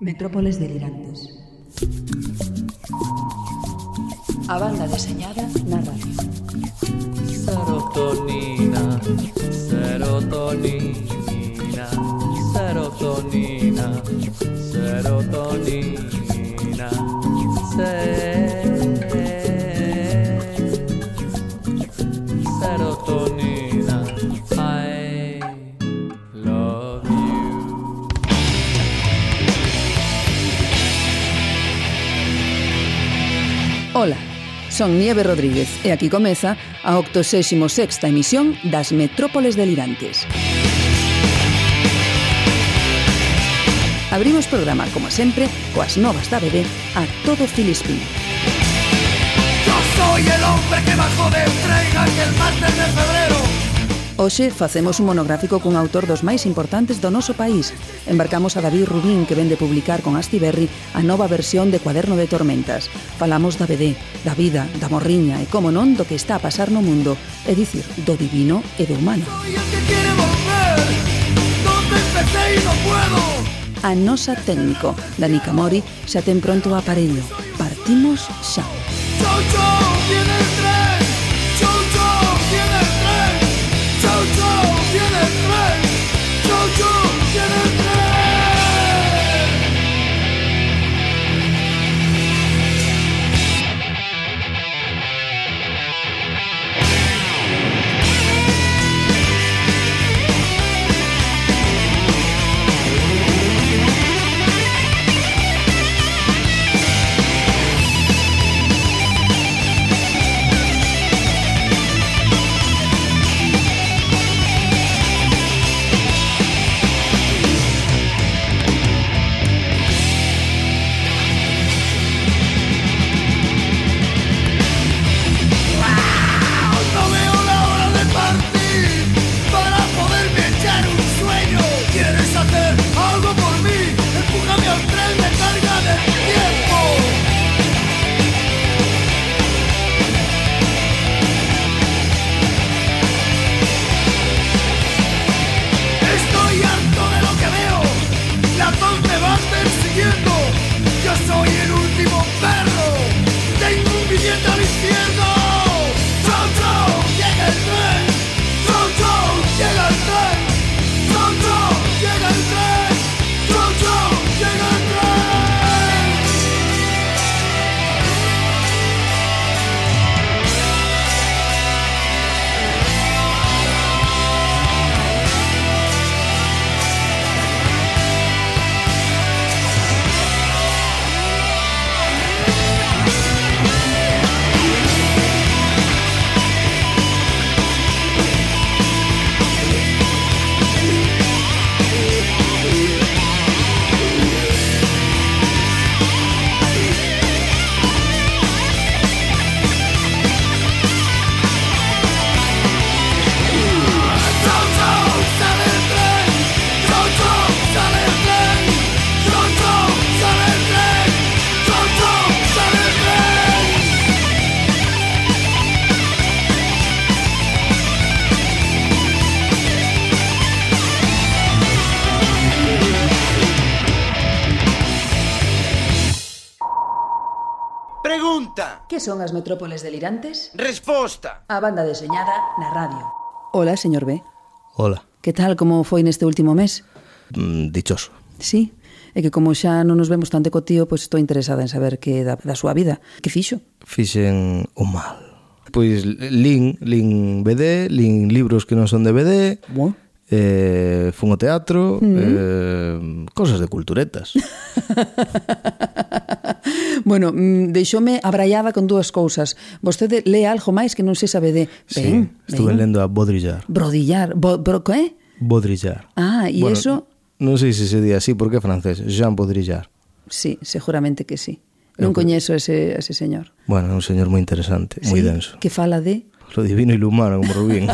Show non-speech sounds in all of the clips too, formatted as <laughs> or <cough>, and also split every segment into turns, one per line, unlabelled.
Metrópoles delirantes. A banda deseñada na radio.
Serotonina, serotonina, serotonina, serotonina, serotonina.
son Nieve Rodríguez e aquí comeza a 86ª emisión das Metrópoles Delirantes. Abrimos programa, como sempre, coas novas da BD a todo Filispín.
Yo soy el hombre que bajó de entrega tren aquel martes de febrero
Hoxe facemos un monográfico cun autor dos máis importantes do noso país. Embarcamos a David Rubín, que vende publicar con Astiberri a nova versión de Cuaderno de Tormentas. Falamos da BD, da vida, da morriña e, como non, do que está a pasar no mundo, é dicir, do divino e do humano.
Soy el que quiere volver, donde empecé y no puedo.
A nosa técnico, Dani Camori, xa ten pronto o aparello. Partimos xa.
Chau, chau, viene
pregunta.
Que son as metrópoles delirantes?
Resposta!
A banda deseñada na radio. Ola, señor B.
Ola.
Que tal como foi neste último mes?
Mm, dichoso.
Sí, é que como xa non nos vemos tanto co tío, pois estou interesada en saber que da, da súa vida. Que fixo?
Fixen o mal. Pois lin, lin BD, lin libros que non son de BD.
Bueno
eh, fun ao teatro, mm. eh, cosas de culturetas. <laughs>
bueno, mm, deixoume abraiada con dúas cousas. Vostede lee algo máis que non se sabe de...
Ben, sí, estuve
ben.
lendo a Bodrillar.
Brodillar. Bo, bro, que?
Eh? Bodrillar.
Ah, e
bueno,
eso...
Non sei se se di así porque é francés. Jean Bodrillar.
Sí, seguramente que sí. Non coñezo ese, ese señor.
Bueno, é un señor moi interesante,
sí, moi
denso.
Que fala de
lo divino e lo humano, como Rubín.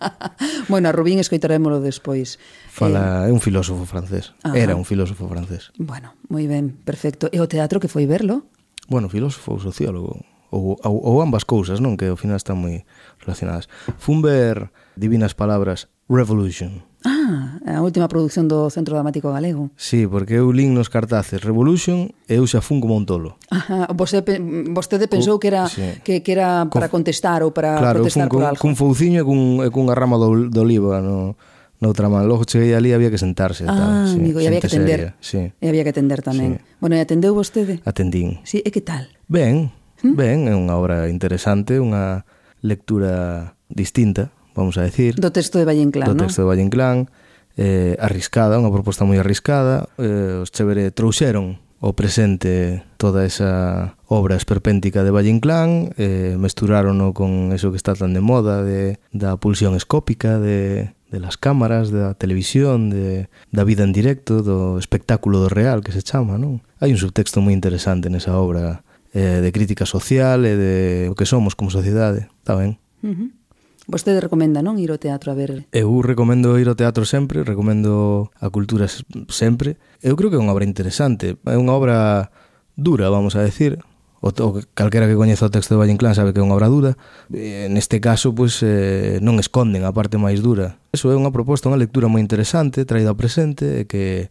<laughs>
bueno, a Rubín escoitarémolo despois.
Fala, eh... é un filósofo francés.
Ajá.
Era un filósofo francés.
Bueno, moi ben, perfecto. E o teatro que foi verlo?
Bueno, filósofo ou sociólogo ou, ou, ou ambas cousas, non? Que ao final están moi relacionadas. Fun ver Divinas Palabras Revolution,
Ah, a última produción do Centro Dramático Galego.
Sí, porque eu lin nos cartaces Revolution e eu xa fun como un tolo.
Ah, Ajá, você, vostede pensou que era
sí.
que, que era para contestar ou para
claro,
protestar por algo.
Claro, cun fouciño e cun, e cunha rama do, do oliva ah, no, noutra man. Logo cheguei ali había que sentarse.
Ah,
tal, sí,
amigo, e había que atender
Seria, sí.
E había que atender tamén.
Sí.
Bueno, e atendeu vostede?
Atendín.
Sí, e que tal?
Ben,
¿Hm?
ben, é unha obra interesante, unha lectura distinta vamos a decir.
Do texto de Valle Inclán,
Do
no?
texto de Valle Inclán, eh, arriscada, unha proposta moi arriscada. Eh, os Chévere trouxeron o presente toda esa obra esperpéntica de Valle Inclán, eh, mesturárono con eso que está tan de moda de, da pulsión escópica, de, de las cámaras, da televisión, de, da vida en directo, do espectáculo do real que se chama, non? Hai un subtexto moi interesante nesa obra eh, de crítica social e de o que somos como sociedade, está ben?
Uh -huh. Vostede recomenda, non, ir ao teatro a ver?
Eu recomendo ir ao teatro sempre, recomendo a cultura sempre. Eu creo que é unha obra interesante, é unha obra dura, vamos a decir, o, o calquera que coñeza o texto de Valle Inclán sabe que é unha obra dura e, neste caso pois eh, non esconden a parte máis dura eso é unha proposta, unha lectura moi interesante traída ao presente e que,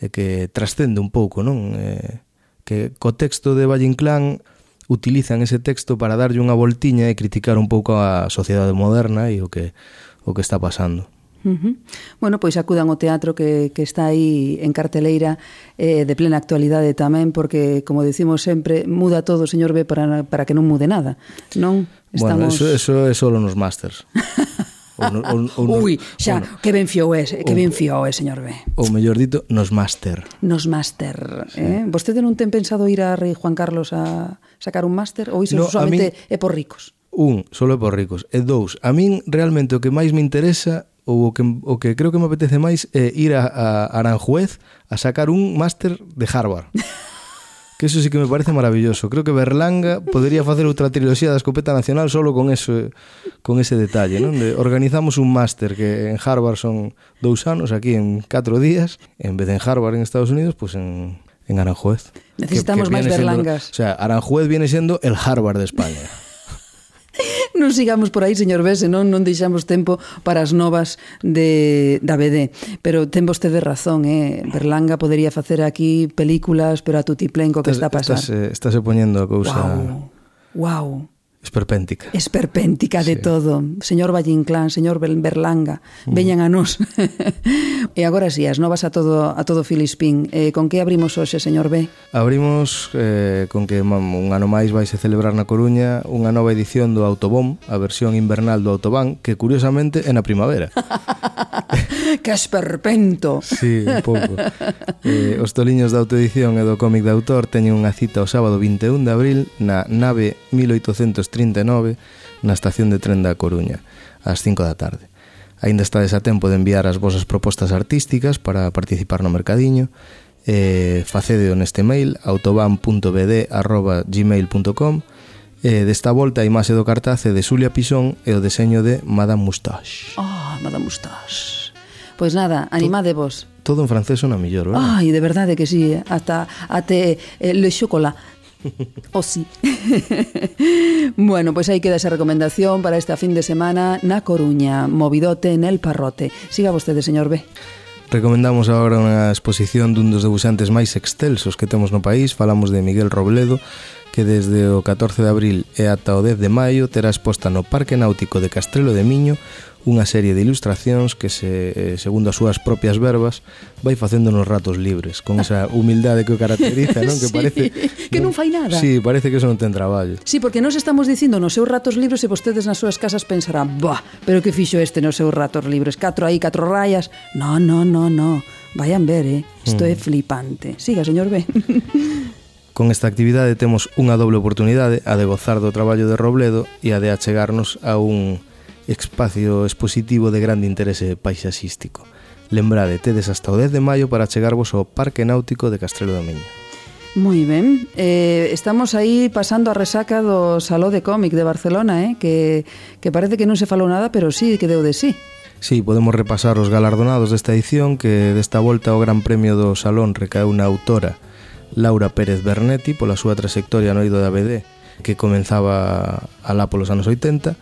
e que trascende un pouco non eh, que co texto de Valle Inclán utilizan ese texto para darlle unha voltiña e criticar un pouco a sociedade moderna e o que o que está pasando.
Uh -huh. Bueno, pois acudan ao teatro que, que está aí en carteleira eh, de plena actualidade tamén, porque, como decimos sempre, muda todo, señor B, para, para que non mude nada, non? Estamos...
Bueno, eso, eso é solo nos másters. <laughs> Ou, no, ou, ou
Ui, xa,
ou,
que ben fiou é, que ben fiou é, señor B.
Ou mellor dito, nos máster.
Nos máster, sí. eh? Vostede non ten pensado ir a Rei Juan Carlos a sacar un máster ou iso
no,
solamente
min,
é por ricos?
Un, solo é por ricos. E dous, a min realmente o que máis me interesa ou o que, o que creo que me apetece máis é ir a, a Aranjuez a sacar un máster de Harvard. <laughs> Que eso sí que me parece maravilloso. Creo que Berlanga podería facer outra triloxía da escopeta nacional solo con ese, con ese detalle, non? De organizamos un máster que en Harvard son dous anos, aquí en catro días, en vez de en Harvard en Estados Unidos, pues en, en Aranjuez.
Necesitamos máis
viene siendo-
Berlangas.
o sea, Aranjuez viene siendo el Harvard de España. <laughs>
non sigamos por aí, señor B, senón non deixamos tempo para as novas de, da BD. Pero ten vostede razón, eh? Berlanga podería facer aquí películas, pero a tutiplén co que está a pasar.
Estás, eh, estás, estás poñendo a cousa...
Wow. wow.
Esperpéntica.
Esperpéntica de
sí.
todo. Señor Vallinclán, señor Berlanga, mm. veñan a nós. <laughs> e agora si, sí, as novas a todo a todo Filispín. Eh, con que abrimos hoxe, señor B?
Abrimos eh, con que mam, un ano máis vaise celebrar na Coruña unha nova edición do Autobom, a versión invernal do Autobán, que curiosamente é na primavera. <laughs>
que esperpento!
Sí, un pouco. Eh, os toliños da autoedición e do cómic de autor teñen unha cita o sábado 21 de abril na nave 1830 39 na estación de tren da Coruña, ás 5 da tarde. Ainda estades a tempo de enviar as vosas propostas artísticas para participar no mercadiño, eh, facedeo neste mail autoban.bd.gmail.com eh, Desta volta a imaxe do cartace de Xulia Pisón e o deseño de Madame Moustache.
Ah, oh, Madame Moustache. Pois nada, animade vos.
Todo en francés sona millor, verdad?
Ai, de verdade que sí, eh. ata até eh, le chocolat O sí. <laughs> bueno, pois pues aí queda esa recomendación para esta fin de semana na Coruña, movidote nel parrote. Siga vostede, señor B.
Recomendamos agora unha exposición dun dos debuxantes máis excelsos que temos no país. Falamos de Miguel Robledo, que desde o 14 de abril e ata o 10 de maio terá exposta no Parque Náutico de Castrelo de Miño unha serie de ilustracións que, se, eh, segundo as súas propias verbas, vai facendo nos ratos libres, con esa humildade que o caracteriza, non? <laughs> Que parece...
sí, que non, non fai nada.
Sí, parece que eso non ten traballo.
Sí, porque nós estamos dicindo nos seus ratos libres e vostedes nas súas casas pensarán, bah, pero que fixo este nos seus ratos libres? Catro aí, catro rayas? No, no, no, no. Vayan ver, eh? Isto mm. é flipante. Siga, señor B. <laughs>
Con esta actividade temos unha doble oportunidade, a de gozar do traballo de Robledo e a de achegarnos a un espacio expositivo de grande interese paisaxístico. Lembrade, tedes hasta o 10 de maio para chegarvos ao Parque Náutico de Castrelo do Miño.
Moi ben, eh, estamos aí pasando a resaca do Saló de Cómic de Barcelona, eh, que, que parece que non se falou nada, pero sí que deu de sí.
Sí, podemos repasar os galardonados desta edición que desta volta o Gran Premio do Salón recaeu na autora Laura Pérez Bernetti pola súa trayectoria no ido da BD que comenzaba alá polos anos 80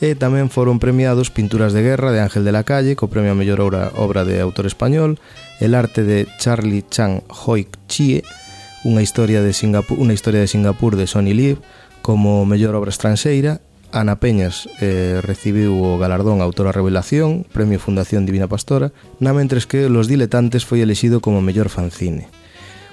e tamén foron premiados Pinturas de Guerra de Ángel de la Calle co premio a mellor obra, obra de autor español, El arte de Charlie Chan Hoik Chie, unha historia de Singapur, unha historia de Singapur de Sonny Lieb como mellor obra estranxeira Ana Peñas eh, recibiu o galardón Autora Revelación, Premio Fundación Divina Pastora, na mentres que Los Diletantes foi elexido como mellor fanzine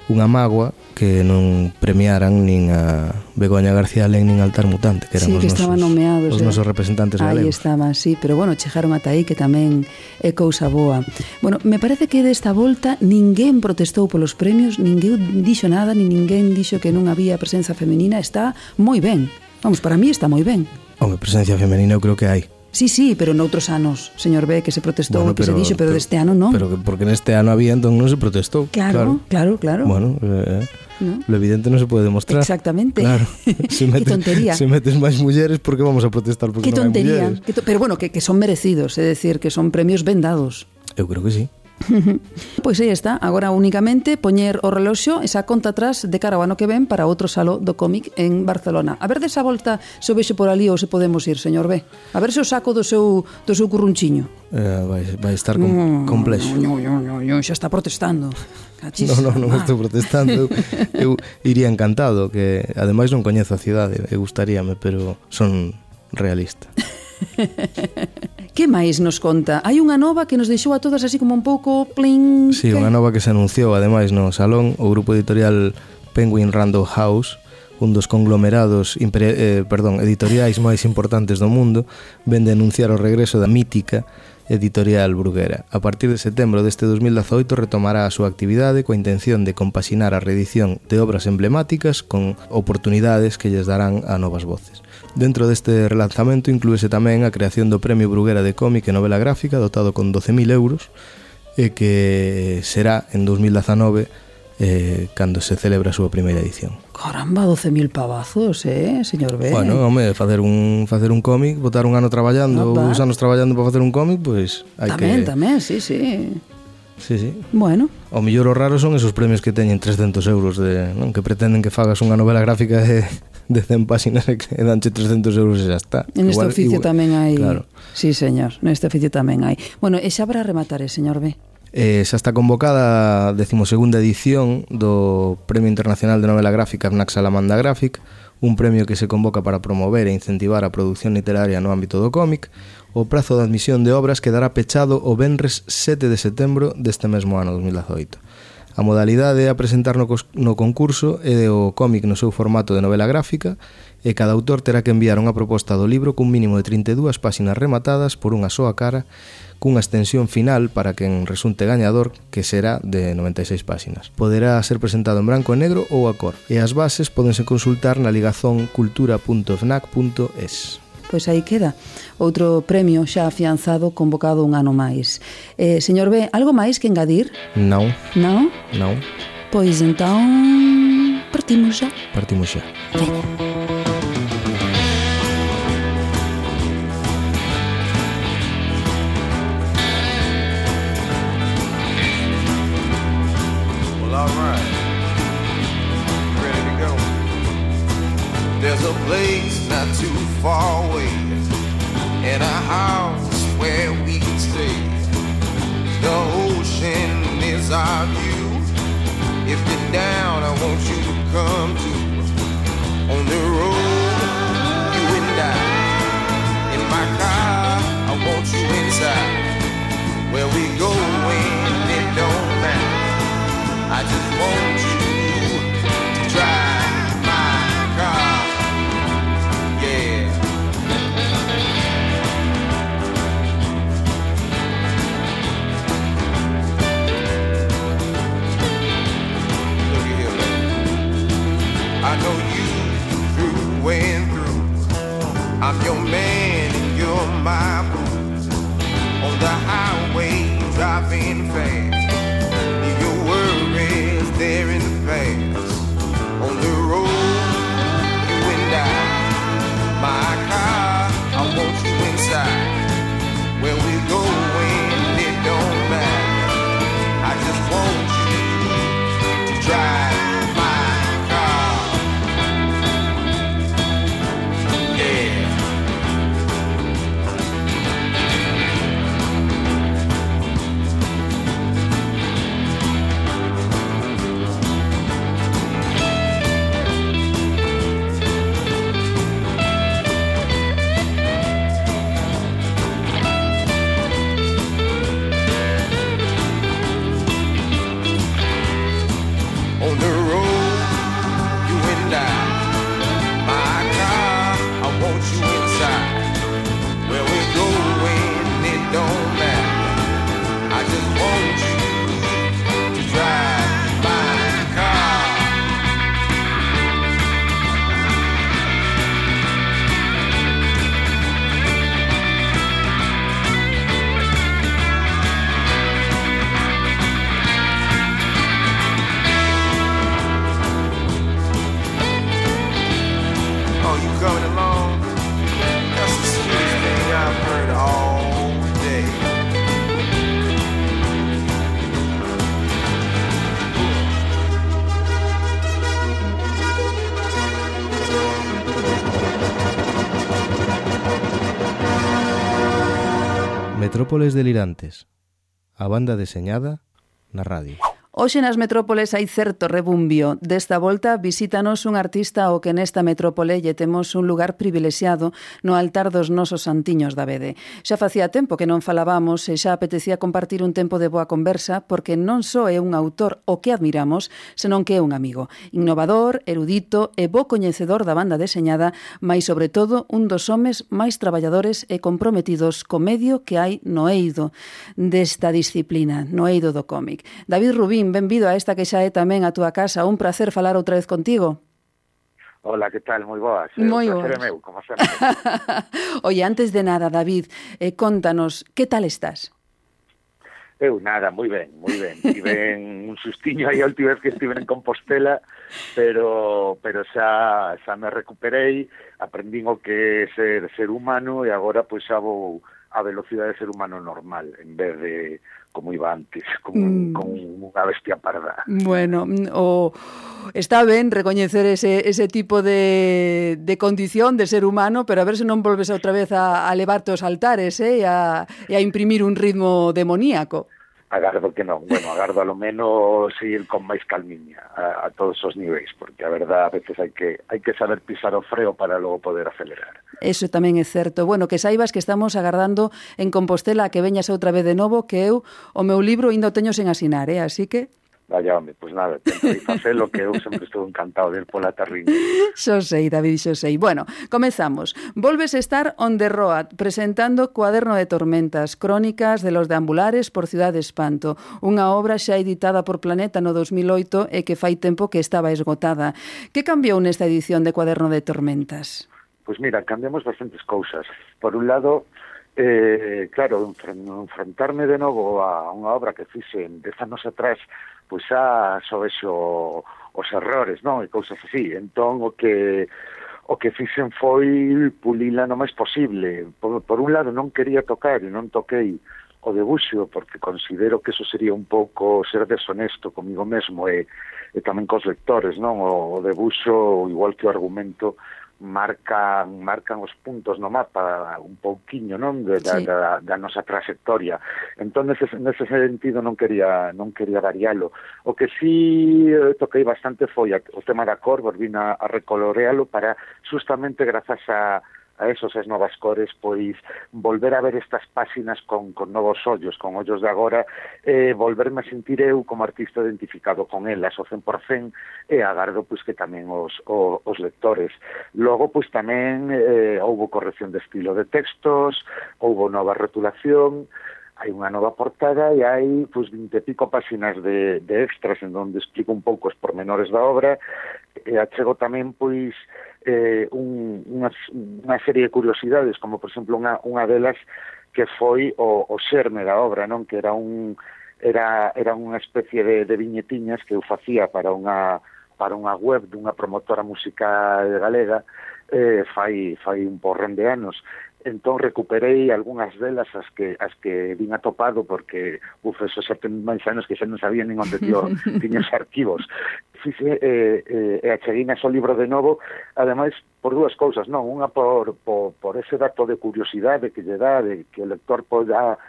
unha mágoa que non premiaran nin a Begoña García Len nin Altar Mutante, que eran
sí,
os,
que estaban nosos, nomeados,
os
eh?
nosos representantes
Aí
galegos.
Aí estaban, sí, pero bueno, chegaron ata aí que tamén é cousa boa. Bueno, me parece que desta volta ninguén protestou polos premios, ninguén dixo nada, nin ninguén dixo que non había presenza femenina, está moi ben. Vamos, para mí está moi ben.
Home, presencia femenina eu creo que hai.
Sí, sí, pero noutros anos, señor B, que se protestou, bueno, que se dixo, pero, deste ano non.
Pero que porque neste ano había, entón non se protestou.
Claro, claro, claro.
Bueno, eh,
¿No?
lo evidente non se pode demostrar.
Exactamente.
Claro. <laughs> <laughs> Se
Qué tontería.
Se metes máis mulleres, por que vamos a protestar porque
Que
non hai
tontería.
mulleres?
Que to pero bueno, que, que son merecidos, é decir, que son premios ben dados.
Eu creo que sí. <laughs>
pois aí está, agora únicamente poñer o reloxo esa conta atrás de cara ao ano que ven para outro saló do cómic en Barcelona. A ver desa volta se o vexo por ali ou se podemos ir, señor B. A ver se o saco do seu, do seu currunchiño.
Eh, vai, vai estar com, complexo.
Mm, no, no, no, no, xa está protestando. Cachis,
no, no, non estou protestando. Eu, eu iría encantado, que ademais non coñezo a cidade, e gustaríame, pero son realista. <laughs>
Que máis nos conta? Hai unha nova que nos deixou a todas así como un pouco pling...
Sí,
que...
unha nova que se anunciou ademais no Salón o grupo editorial Penguin Random House un dos conglomerados eh, perdón, editoriais máis importantes do mundo vende anunciar o regreso da mítica editorial Bruguera. A partir de setembro deste 2018 retomará a súa actividade coa intención de compaxinar a reedición de obras emblemáticas con oportunidades que lles darán a novas voces. Dentro deste relanzamento inclúese tamén a creación do Premio Bruguera de Cómic e Novela Gráfica dotado con 12.000 euros e que será en 2019 eh, cando se celebra a súa primeira edición.
Caramba, 12.000 pavazos, eh, señor B.
Bueno, home, facer un facer un cómic, botar un ano traballando,
Opa.
uns anos traballando para facer un cómic, pois pues, hai
tamén,
que
Tamén, tamén, sí, sí.
Sí, sí.
Bueno.
O mellor o raro son esos premios que teñen 300 euros de, non? que pretenden que fagas unha novela gráfica de, de 100 páxinas e <laughs> que danche 300 euros e xa está.
En este
igual,
oficio
igual,
tamén hai...
Claro.
Sí, señor, neste oficio tamén hai. Bueno, e xa para rematar, eh, señor B.
Eh, xa está convocada a 12ª edición do Premio Internacional de Novela Gráfica FNAC Salamanda Graphic, un premio que se convoca para promover e incentivar a produción literaria no ámbito do cómic, o prazo de admisión de obras quedará pechado o venres 7 de setembro deste mesmo ano 2018. A modalidade a presentar no, no concurso é de o cómic no seu formato de novela gráfica e cada autor terá que enviar unha proposta do libro cun mínimo de 32 páxinas rematadas por unha soa cara cunha extensión final para quen resulte gañador que será de 96 páxinas. Poderá ser presentado en branco e negro ou a cor e as bases podense consultar na ligazón cultura.fnac.es
pois aí queda outro premio xa afianzado convocado un ano máis. Eh, señor B, algo máis que engadir?
Non.
Non?
Non.
Pois entón partimos xa.
Partimos xa.
Veña. House where we can stay. The ocean is our view. If you're down, I want you to come too. On the road, you and I. In my car, I want you inside. Where we going, it don't matter. I just want laughing fast. Your worries there in the past. On the road, you and I. My car, I want you inside.
Metrópoles delirantes. A banda deseñada na radio.
Hoxe nas metrópoles hai certo rebumbio. Desta volta visítanos un artista ao que nesta metrópole lle temos un lugar privilexiado no altar dos nosos santiños da Bede. Xa facía tempo que non falábamos e xa apetecía compartir un tempo de boa conversa porque non só é un autor o que admiramos, senón que é un amigo. Innovador, erudito e bo coñecedor da banda deseñada, mais sobre todo un dos homes máis traballadores e comprometidos co medio que hai no eido desta disciplina, no eido do cómic. David Rubín Martín, benvido a esta que xa é tamén a túa casa. Un placer falar outra vez contigo.
Hola, que tal? Moi boas.
Eh, moi
boas. Meu, como sempre. <laughs>
Oye, antes de nada, David, eh, contanos, que tal estás?
Eu nada, moi ben, moi ben. Tiven un sustiño aí a última vez que estive en Compostela, pero pero xa xa me recuperei, aprendín o que é ser ser humano e agora pois xa vou a velocidade de ser humano normal en vez de como iba antes, como, mm. como unha bestia parda.
Bueno, mm, o está ben recoñecer ese, ese tipo de, de condición de ser humano, pero a ver se non volves outra vez a, a levarte os altares eh, e, a, e a imprimir un ritmo demoníaco
agardo que non, bueno, agardo alo menos seguir con máis calmiña a, a todos os niveis, porque a verdad a veces hai que hai que saber pisar o freo para logo poder acelerar.
Eso tamén é certo. Bueno, que saibas que estamos agardando en Compostela a que veñas outra vez de novo, que eu o meu libro indo teño sen asinar, eh? así que
Vaya, home, pois pues nada, tentei facelo que eu sempre estou encantado de ir pola tarriña.
Xo <laughs> sei, David, xo sei. Bueno, comezamos. Volves a estar on the road presentando Cuaderno de Tormentas, Crónicas de los deambulares por Ciudad de Espanto, unha obra xa editada por Planeta no 2008 e que fai tempo que estaba esgotada. Que cambiou nesta edición de Cuaderno de Tormentas?
Pois mira, cambiamos bastantes cousas. Por un lado, eh, claro, enfrentarme de novo a unha obra que fixe dez anos atrás pois xa só vexo os errores, non? E cousas así. Entón, o que o que fixen foi pulila no máis posible. Por, por un lado, non quería tocar e non toquei o debuxo, porque considero que eso sería un pouco ser deshonesto comigo mesmo e, e tamén cos lectores, non? O, o debuxo, igual que o argumento, marcan marcan os puntos no mapa un pouquiño, non, de, da,
sí.
da, da nosa trayectoria. Entón nese, nese sentido non quería non quería varialo. O que si sí, eh, toquei bastante foi o tema da cor, volvín a, a recolorealo para justamente grazas a a esos as novas cores, pois volver a ver estas páxinas con, con novos ollos, con ollos de agora, eh, volverme a sentir eu como artista identificado con elas, o 100%, e agardo pois que tamén os, os, os lectores. Logo, pois tamén eh, houbo corrección de estilo de textos, houbo nova rotulación, hai unha nova portada e hai pois, pues, 20 e pico páxinas de, de extras en donde explico un pouco os pormenores da obra e achego tamén pois eh, un, unha, unha serie de curiosidades, como por exemplo unha, unha delas que foi o, o xerme da obra, non que era un era, era unha especie de, de viñetiñas que eu facía para unha para unha web dunha promotora musical galega eh, fai, fai un porrón de anos entón recuperei algunhas delas as que as que vin atopado porque uf, eso xa ten máis anos que xa non sabía nin onde tío, <laughs> tiña os arquivos. Fixe eh, eh, e acheguíme libro de novo ademais por dúas cousas non unha por, por, por ese dato de curiosidade que lle dá de que o lector poda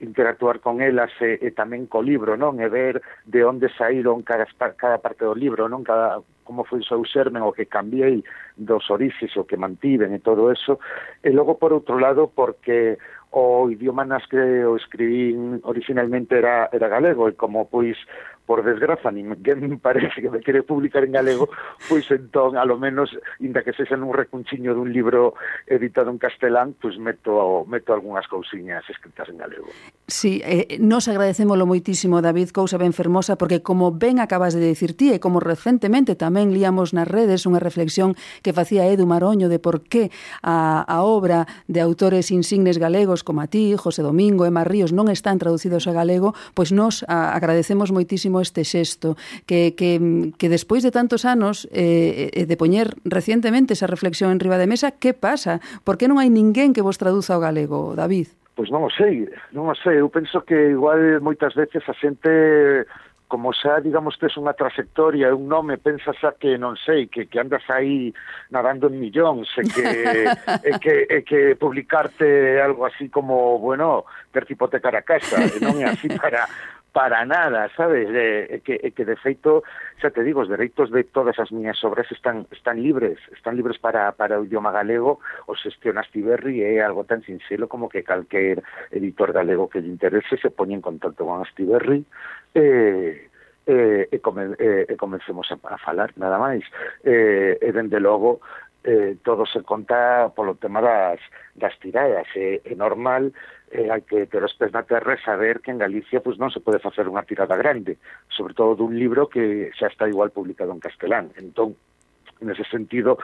interactuar con elas e, e eh, tamén co libro, non? E ver de onde saíron cada, cada parte do libro, non? Cada, como foi o seu xermen, o que cambiei dos orixes, o que mantiven e todo eso. E logo, por outro lado, porque o idioma nas que o escribín originalmente era, era galego e como pois por desgraza, ninguén parece que me quere publicar en galego, pois entón, a lo menos, inda que sexan un recunchiño dun libro editado en castelán, pois meto, meto algunhas cousiñas escritas en galego.
Sí, eh, nos agradecémolo moitísimo, David, cousa ben fermosa, porque como ben acabas de dicir ti, e como recentemente tamén liamos nas redes unha reflexión que facía Edu Maroño de por qué a, a obra de autores insignes galegos como a ti, José Domingo, Emma Ríos, non están traducidos a galego, pois nos a, agradecemos moitísimo como este xesto que, que, que despois de tantos anos eh, eh, de poñer recientemente esa reflexión en riba de mesa, que pasa? Por que non hai ninguén que vos traduza ao galego, David?
Pois non o sei, non o sei. Eu penso que igual moitas veces a xente como xa, digamos, tes unha trayectoria, un nome, pensas xa que non sei, que, que andas aí nadando en millóns, e que, <laughs> e que, e que publicarte algo así como, bueno, ter que hipotecar a casa, e non é así para, para nada, sabes? eh, que, que de feito, xa te digo, os dereitos de todas as miñas obras están están libres, están libres para para o idioma galego, o xestión Astiberri é algo tan sinxelo como que calquer editor galego que lle interese se poñe en contacto con Astiberri e eh, e, come, eh, e a, a falar, nada máis. E, e dende logo, eh, todo se conta polo tema das, das tiradas. É, é normal eh, hai que ter os pés na terra e saber que en Galicia pues, non se pode facer unha tirada grande, sobre todo dun libro que xa está igual publicado en castelán. Entón, nese sentido,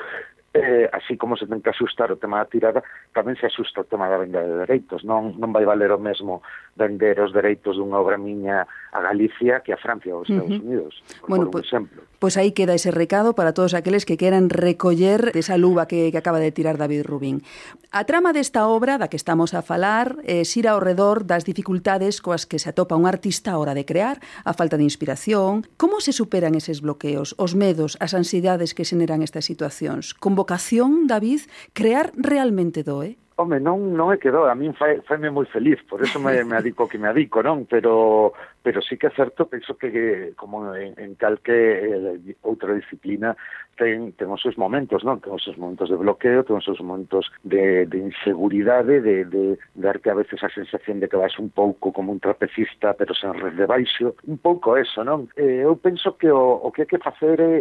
eh, así como se ten que asustar o tema da tirada, tamén se asusta o tema da venda de dereitos. Non, non vai valer o mesmo vender os dereitos dunha obra miña a Galicia que a Francia ou aos Estados uh -huh. Unidos, por,
bueno,
por un
pues,
exemplo.
Pois aí queda ese recado para todos aqueles que queran recoller esa luva que, que acaba de tirar David Rubín. A trama desta obra da que estamos a falar eh, xira ao redor das dificultades coas que se atopa un artista a hora de crear, a falta de inspiración, como se superan eses bloqueos, os medos, as ansiedades que xeneran estas situacións. Con vocación, David, crear realmente doe?
Home, non, non é que doe. a min fai, faime moi feliz, por eso me, me adico que me adico, non? Pero pero sí que é certo penso que como en, en calque eh, outra disciplina ten, ten os seus momentos, non? Ten os seus momentos de bloqueo, ten os seus momentos de, de inseguridade, de, de darte a veces a sensación de que vas un pouco como un trapecista pero sen red de baixo, un pouco eso, non? Eh, eu penso que o, o que hai que facer é,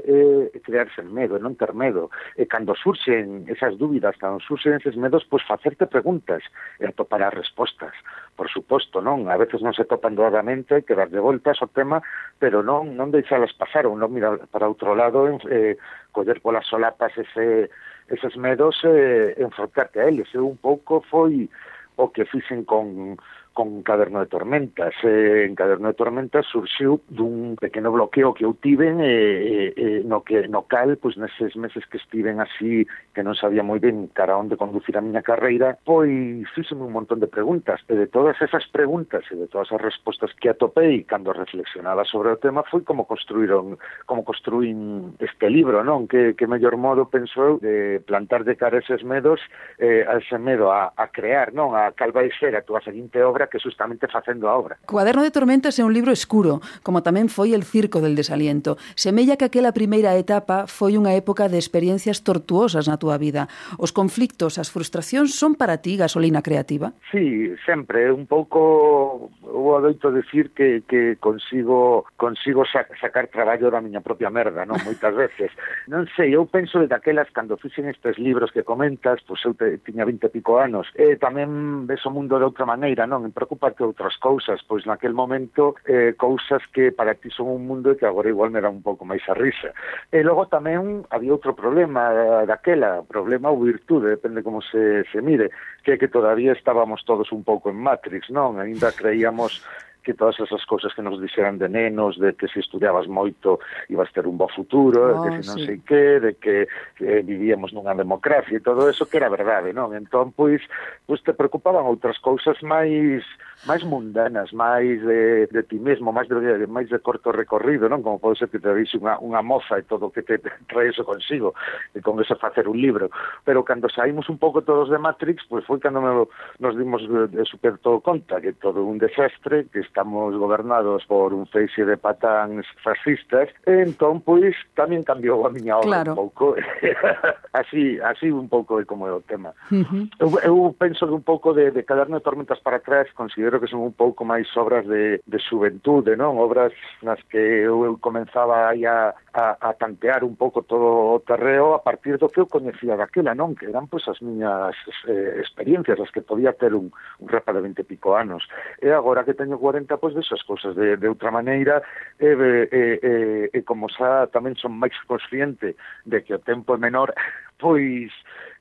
é crearse medo, non ter medo. E cando surxen esas dúbidas, cando surxen eses medos, pois facerte preguntas eh, e atopar as respostas por suposto, non? A veces non se topan doadamente, hai que de voltas ao tema, pero non non deixalas pasar, ou non mirar para outro lado, eh, coller polas solapas ese, eses medos e eh, enfrontarte a eles. Eu un pouco foi o que fixen con con Caderno de Tormentas. Eh, en Caderno de Tormentas surxiu dun pequeno bloqueo que eu tiven eh, eh, eh, no, que, no cal, pois neses meses que estiven así, que non sabía moi ben cara onde conducir a miña carreira, pois fixeme un montón de preguntas, e de todas esas preguntas e de todas as respostas que atopei cando reflexionaba sobre o tema, foi como construíron, como construín este libro, non? Que, que mellor modo penso eu de plantar de cara eses medos, eh, a ese medo a, a crear, non? A cal vai ser a túa seguinte obra obra que justamente facendo a obra.
Cuaderno de Tormentas é un libro escuro, como tamén foi El Circo del Desaliento. Semella que aquela primeira etapa foi unha época de experiencias tortuosas na túa vida. Os conflictos, as frustracións son para ti gasolina creativa?
Sí, sempre, un pouco eu adoito decir que, que consigo consigo sacar traballo da miña propia merda, non? <laughs> Moitas veces. Non sei, eu penso de daquelas cando fixen estes libros que comentas, pois eu te, tiña 20 e pico anos, e tamén ves o mundo de outra maneira, non? preocuparte outras cousas, pois naquel momento eh, cousas que para ti son un mundo e que agora igual me dá un pouco máis a risa. E logo tamén había outro problema eh, daquela, problema ou virtude, depende como se, se mire, que é que todavía estábamos todos un pouco en Matrix, non? Ainda creíamos que todas esas cousas que nos dixeran de nenos, de que se estudiabas moito ibas ter un bo futuro, oh, de que oh, se non sí. sei que, de que eh, vivíamos nunha democracia e todo eso que era verdade, non? Entón, pois, pois te preocupaban outras cousas máis máis mundanas, máis de, de ti mesmo, máis de, máis de corto recorrido, non? Como pode ser que te dixe unha, unha moza e todo o que te <laughs> trae eso consigo, e con eso facer un libro. Pero cando saímos un pouco todos de Matrix, pois foi cando me, nos dimos de, de super todo conta que todo un desastre, que estamos gobernados por un feixe de patáns fascistas, e entón, pois, tamén cambiou a miña obra claro. un pouco. <laughs> así, así un pouco é como é o tema. Uh -huh. eu, eu penso que un pouco de, de Caderno de Tormentas para atrás considero que son un pouco máis obras de, de xuventude, non? Obras nas que eu, eu comenzaba aí a, a, a tantear un pouco todo o terreo a partir do que eu coñecía daquela, non? Que eran, pois, as miñas eh, experiencias, as que podía ter un, un rapa de 20 pico anos. E agora que teño 40 tenta pois desas cousas de, de outra maneira e, eh, e, e, eh, e eh, como xa tamén son máis consciente de que o tempo é menor <laughs> pois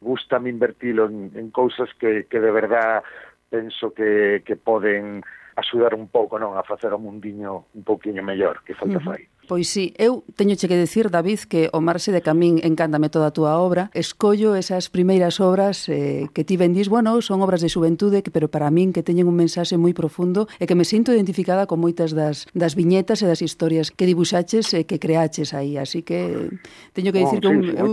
gustame invertilo en, en cousas que, que de verdad penso que, que poden axudar un pouco non a facer o mundiño un pouquiño mellor que falta uh -huh. fai.
Pois sí, eu teño che que decir, David, que o Marse de Camín encántame toda a túa obra. Escollo esas primeiras obras eh, que ti vendís, bueno, son obras de xuventude, que, pero para min que teñen un mensaxe moi profundo e que me sinto identificada con moitas das, das viñetas e das historias que dibuxaches e que creaches aí. Así que teño que oh, dicir
bon,
que un,
sí,
eu,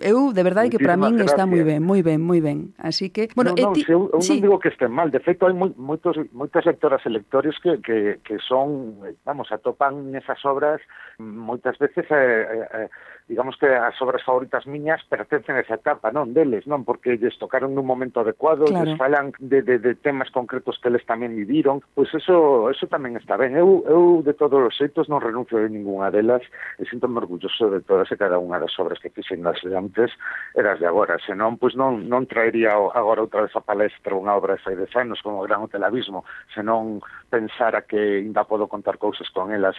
eu, de verdade que para min está moi ben, moi ben, moi ben. Así que, bueno,
no, no,
ti,
eu, eu
sí.
non digo que estén mal, de feito hai moi, moitos, moitas lectoras e lectores que, que, que son, vamos, atopan esas obras moitas veces eh, eh, digamos que as obras favoritas miñas pertencen a esa etapa, non deles, non porque lles tocaron nun momento adecuado,
claro.
lles falan de, de, de temas concretos que eles tamén viviron, pois eso eso tamén está ben. Eu, eu de todos os xeitos non renuncio de ninguna delas e sinto orgulloso de todas e cada unha das obras que fixen nas de antes e das de agora, senón pois non, non traería agora outra vez a palestra unha obra de seis anos como Gran Hotel Abismo, senón pensara que ainda podo contar cousas con elas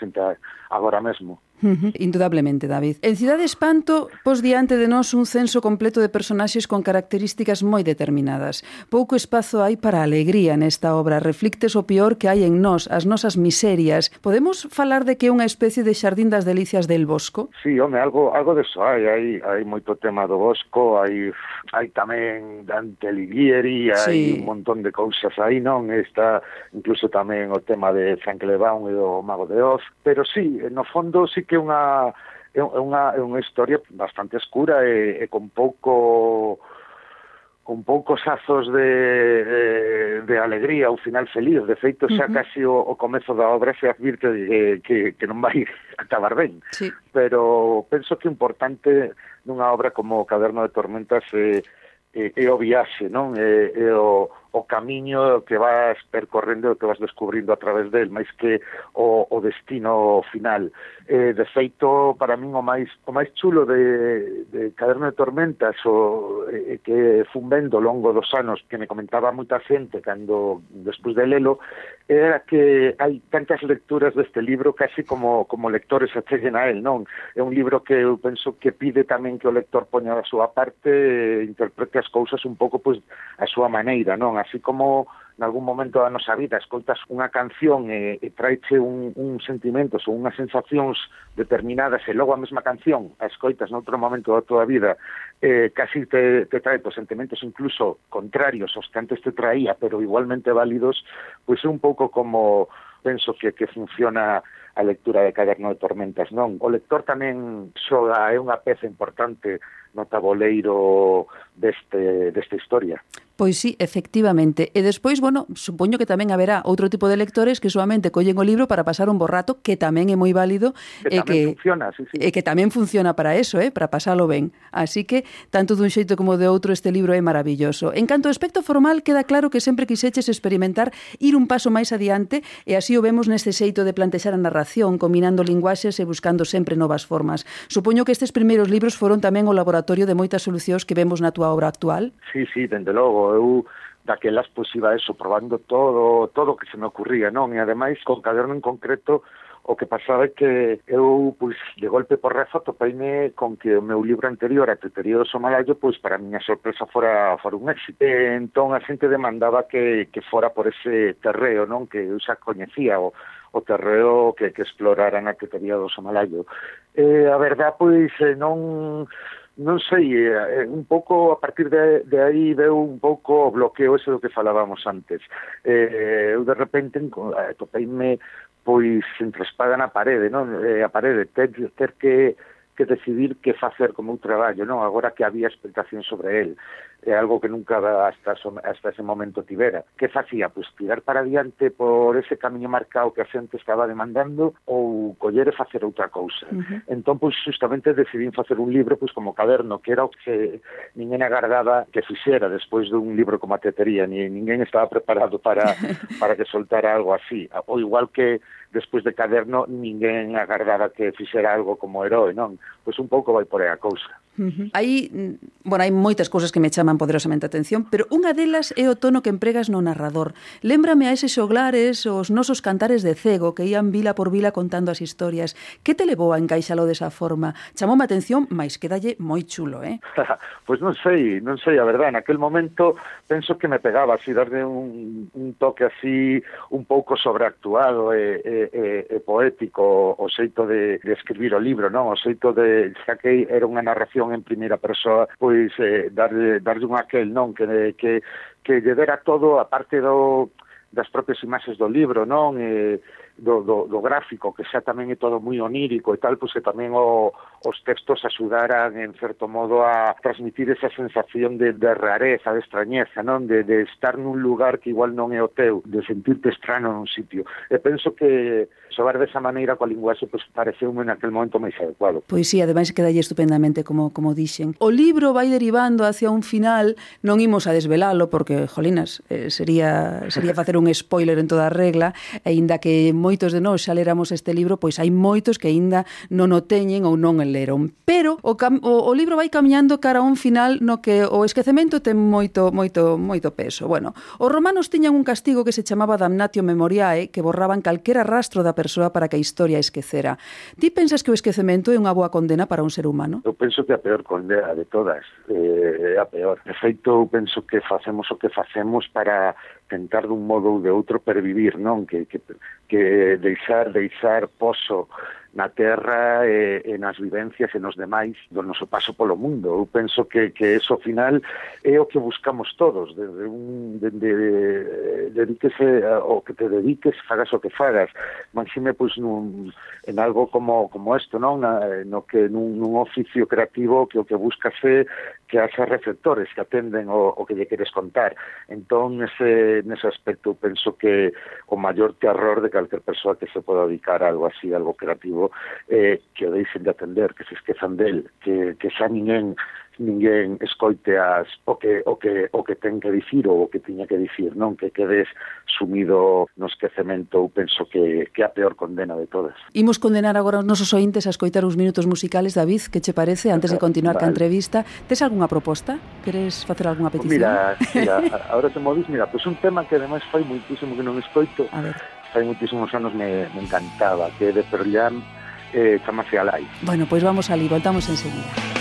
agora mesmo.
Indudablemente, David. En Cidade Espanto, pos diante de nós un censo completo de personaxes con características moi determinadas. Pouco espazo hai para a alegría nesta obra. Reflictes o peor que hai en nós, as nosas miserias. Podemos falar de que é unha especie de xardín das delicias del bosco?
Sí, home, algo, algo de eso hai. Hai, hai moito tema do bosco, hai, hai tamén Dante Alighieri, hai
sí.
un montón de cousas aí, non? Está incluso tamén o tema de Frank Lebaun e do Mago de Oz. Pero sí, no fondo sí que é unha é unha, é unha historia bastante escura e, e con pouco con poucos azos de, de, de alegría, un final feliz. De feito, xa
uh -huh.
casi o, o comezo da obra se advirte que, que, que non vai <laughs> acabar ben.
Sí.
Pero penso que o importante nunha obra como o Caderno de Tormentas é, é, é o viaxe, non? É, eh, é o, o camiño que vas percorrendo, que vas descubrindo a través del, máis que o, o destino final. Eh, de feito, para min o máis o máis chulo de, de Caderno de Tormentas o, eh, que fun vendo ao longo dos anos que me comentaba moita xente cando despois de lelo era que hai tantas lecturas deste libro casi como como lectores acheguen a él, non? É un libro que eu penso que pide tamén que o lector poña a súa parte e interprete as cousas un pouco pois a súa maneira, non? así como nalgún momento da nosa vida escoitas unha canción e, e traiche un, un sentimentos ou unhas sensacións determinadas e logo a mesma canción a escoitas noutro momento da tua vida eh, casi te, te trae pues, sentimentos incluso contrarios aos que antes te traía pero igualmente válidos pois pues, é un pouco como penso que, que funciona a lectura de Caderno de Tormentas non? O lector tamén xoga é unha peza importante no taboleiro deste, desta historia.
Pois sí, efectivamente. E despois, bueno, supoño que tamén haberá outro tipo de lectores que solamente collen o libro para pasar un borrato, que tamén é moi válido.
Que
e que,
funciona, sí, sí.
E que tamén funciona para eso, eh, para pasalo ben. Así que, tanto dun xeito como de outro, este libro é maravilloso. En canto ao aspecto formal, queda claro que sempre quixeches experimentar ir un paso máis adiante, e así o vemos neste xeito de plantexar a narración, combinando linguaxes e buscando sempre novas formas. Supoño que estes primeiros libros foron tamén o laboratorio de moitas solucións que vemos na túa obra actual?
Sí, sí, dende logo, eu daquelas pois iba eso, probando todo, todo que se me ocurría, non? E ademais, con caderno en concreto, o que pasaba é que eu, pois, de golpe por rezo, topeime con que o meu libro anterior, a Teterío do Somalayo, pois, para a miña sorpresa, fora, fora un éxito. E, entón, a xente demandaba que, que fora por ese terreo, non? Que eu xa coñecía o, o terreo que, que exploraran a Tetería do Somalayo. E, a verdad, pois, eh, non non sei, eh, eh, un pouco a partir de, de aí veu un pouco o bloqueo ese do que falábamos antes. Eh, eu de repente eh, topeime pois entre espada na parede, non? Eh, a parede, ter, ter que que decidir que facer como un traballo, non? Agora que había expectación sobre el é algo que nunca hasta, hasta ese momento tivera. Que facía? Pois pues tirar para adiante por ese camiño marcado que a xente estaba demandando ou coller e facer outra cousa. Uh -huh. Entón, pois, pues, justamente decidín facer un libro pois, pues, como caderno, que era o que ninguén agardaba que fixera despois dun libro como a tetería, ni ninguén estaba preparado para, <laughs> para que soltara algo así. O igual que despois de caderno, ninguén agardaba que fixera algo como herói, non? Pois un pouco vai por aí a cousa.
Uh -huh. Aí, bueno, hai moitas cousas que me chaman poderosamente a atención, pero unha delas é o tono que empregas no narrador. Lémbrame a eses xoglares os nosos cantares de cego que ían vila por vila contando as historias. Que te levou a encaixalo desa forma? Chamoume a atención, mais quedalle moi chulo, eh? <laughs>
pois pues non sei, non sei, a verdade, en aquel momento penso que me pegaba así, darle un, un toque así un pouco sobreactuado e, e, e, e poético o xeito de, de escribir o libro, non? O xeito de, xa que era unha narración narración en primeira persoa, pois eh, darlle, darlle un aquel, non? Que, que, que lle dera todo, a parte do, das propias imaxes do libro, non? E, do, do, do gráfico, que xa tamén é todo moi onírico e tal, pois que tamén o, os textos axudaran en certo modo a transmitir esa sensación de, de rareza, de extrañeza, non? De, de estar nun lugar que igual non é o teu, de sentirte estrano nun sitio. E penso que xogar desa maneira coa linguaxe pois, pareceume naquel momento máis adecuado.
Pois sí, ademais quedalle estupendamente, como, como dixen. O libro vai derivando hacia un final, non imos a desvelalo, porque, jolinas, eh, sería, sería facer un spoiler en toda regla, aínda que moi moitos de nós xa leramos este libro, pois hai moitos que aínda non o teñen ou non o leron. Pero o, cam o, o libro vai camiñando cara a un final no que o esquecemento ten moito moito moito peso. Bueno, os romanos tiñan un castigo que se chamaba damnatio memoriae, que borraban calquera rastro da persoa para que a historia esquecera. Ti pensas que o esquecemento é unha boa condena para un ser humano?
Eu penso que a peor condena de todas, eh, a peor. De feito, eu penso que facemos o que facemos para tentar dun modo ou de outro pervivir, non? Que, que, que Eh, deixar deixar pozo na terra e, e nas vivencias e nos demais do noso paso polo mundo. Eu penso que, que eso ao final é o que buscamos todos, desde un dende eh, dedíquese o que te dediques, fagas o que fagas. Máxime, pois nun en algo como como isto, non, na, no que nun, nun oficio creativo que o que buscas é que haxa reflectores que atenden o, o que lle queres contar. Entón, nese, nese aspecto, penso que o maior terror de calquer persoa que se poda dedicar a algo así, algo creativo, eh, que o deixen de atender, que se esquezan del, que, que xa ninguén ninguén escoiteas o que, o que, o que ten que dicir ou o que tiña que dicir, non que quedes sumido no esquecemento, eu penso que, que a peor condena de todas.
Imos condenar agora os nosos ointes a escoitar uns minutos musicales, David, que che parece, antes de continuar vale. ca entrevista. Tes algunha proposta? Queres facer algunha petición?
Mira, mira <laughs> agora te movis, mira, pois pues un tema que ademais fai moitísimo que non escoito, a ver. fai moitísimos anos me, me encantaba, que de Pearl Jam eh, chamase Alive.
Bueno, pois pues vamos ali, voltamos enseguida.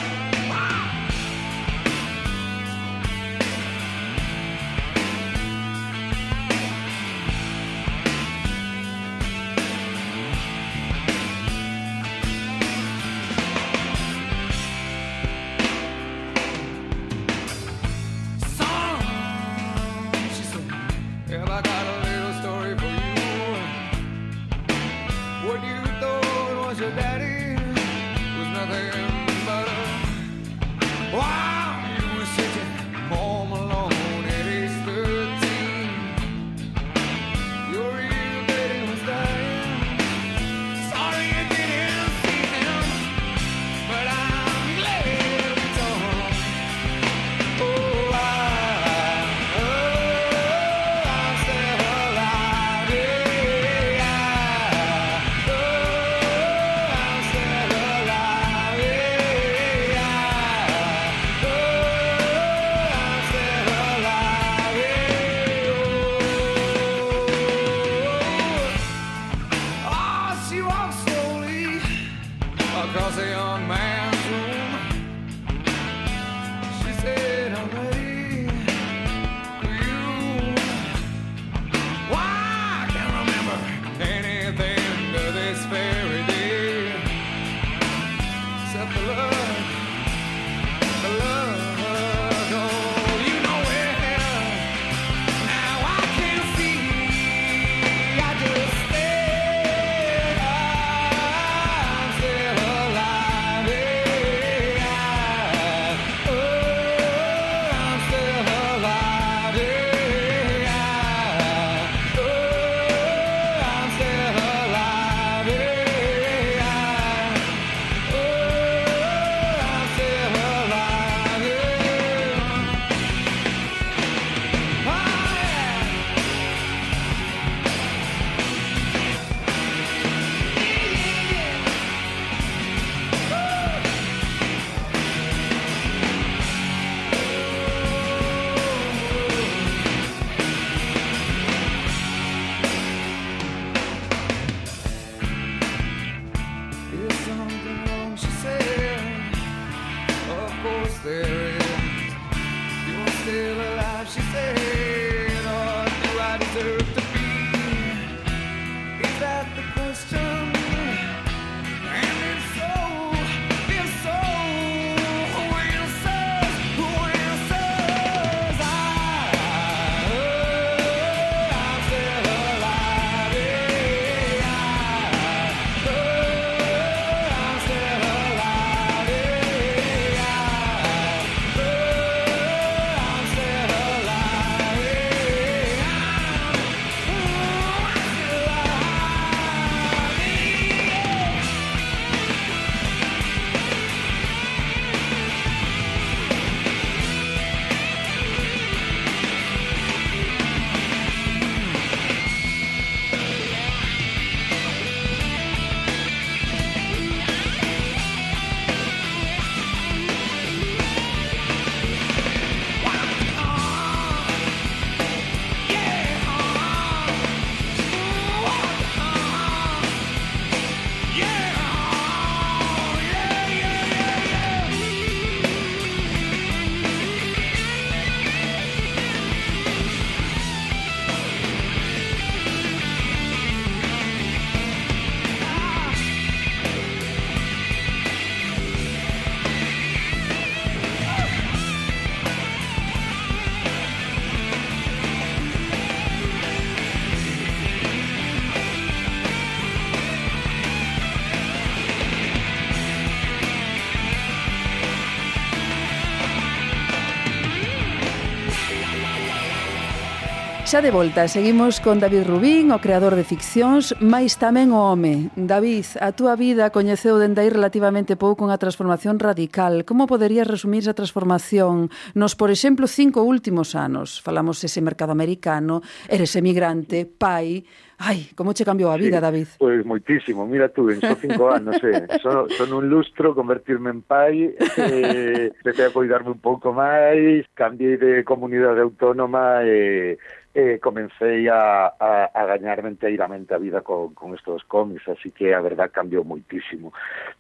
Xa de volta, seguimos con David Rubín, o creador de ficcións, mais tamén o home. David, a túa vida coñeceu dende aí relativamente pouco unha transformación radical. Como poderías resumir esa transformación nos, por exemplo, cinco últimos anos? Falamos ese mercado americano, eres emigrante, pai... Ai, como che cambiou a vida,
sí,
David?
Pois pues, moitísimo, mira tú, en só cinco anos, eh. son, son un lustro convertirme en pai, eh, empecé a cuidarme un pouco máis, cambiei de comunidade autónoma, eh, eh, comecei a, a, a gañar enteiramente a vida con, con estos cómics, así que a verdad cambiou moitísimo.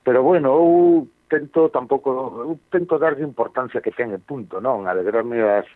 Pero bueno, eu tento tampouco, eu tento darlle importancia que ten en punto, non? Alegrarme das,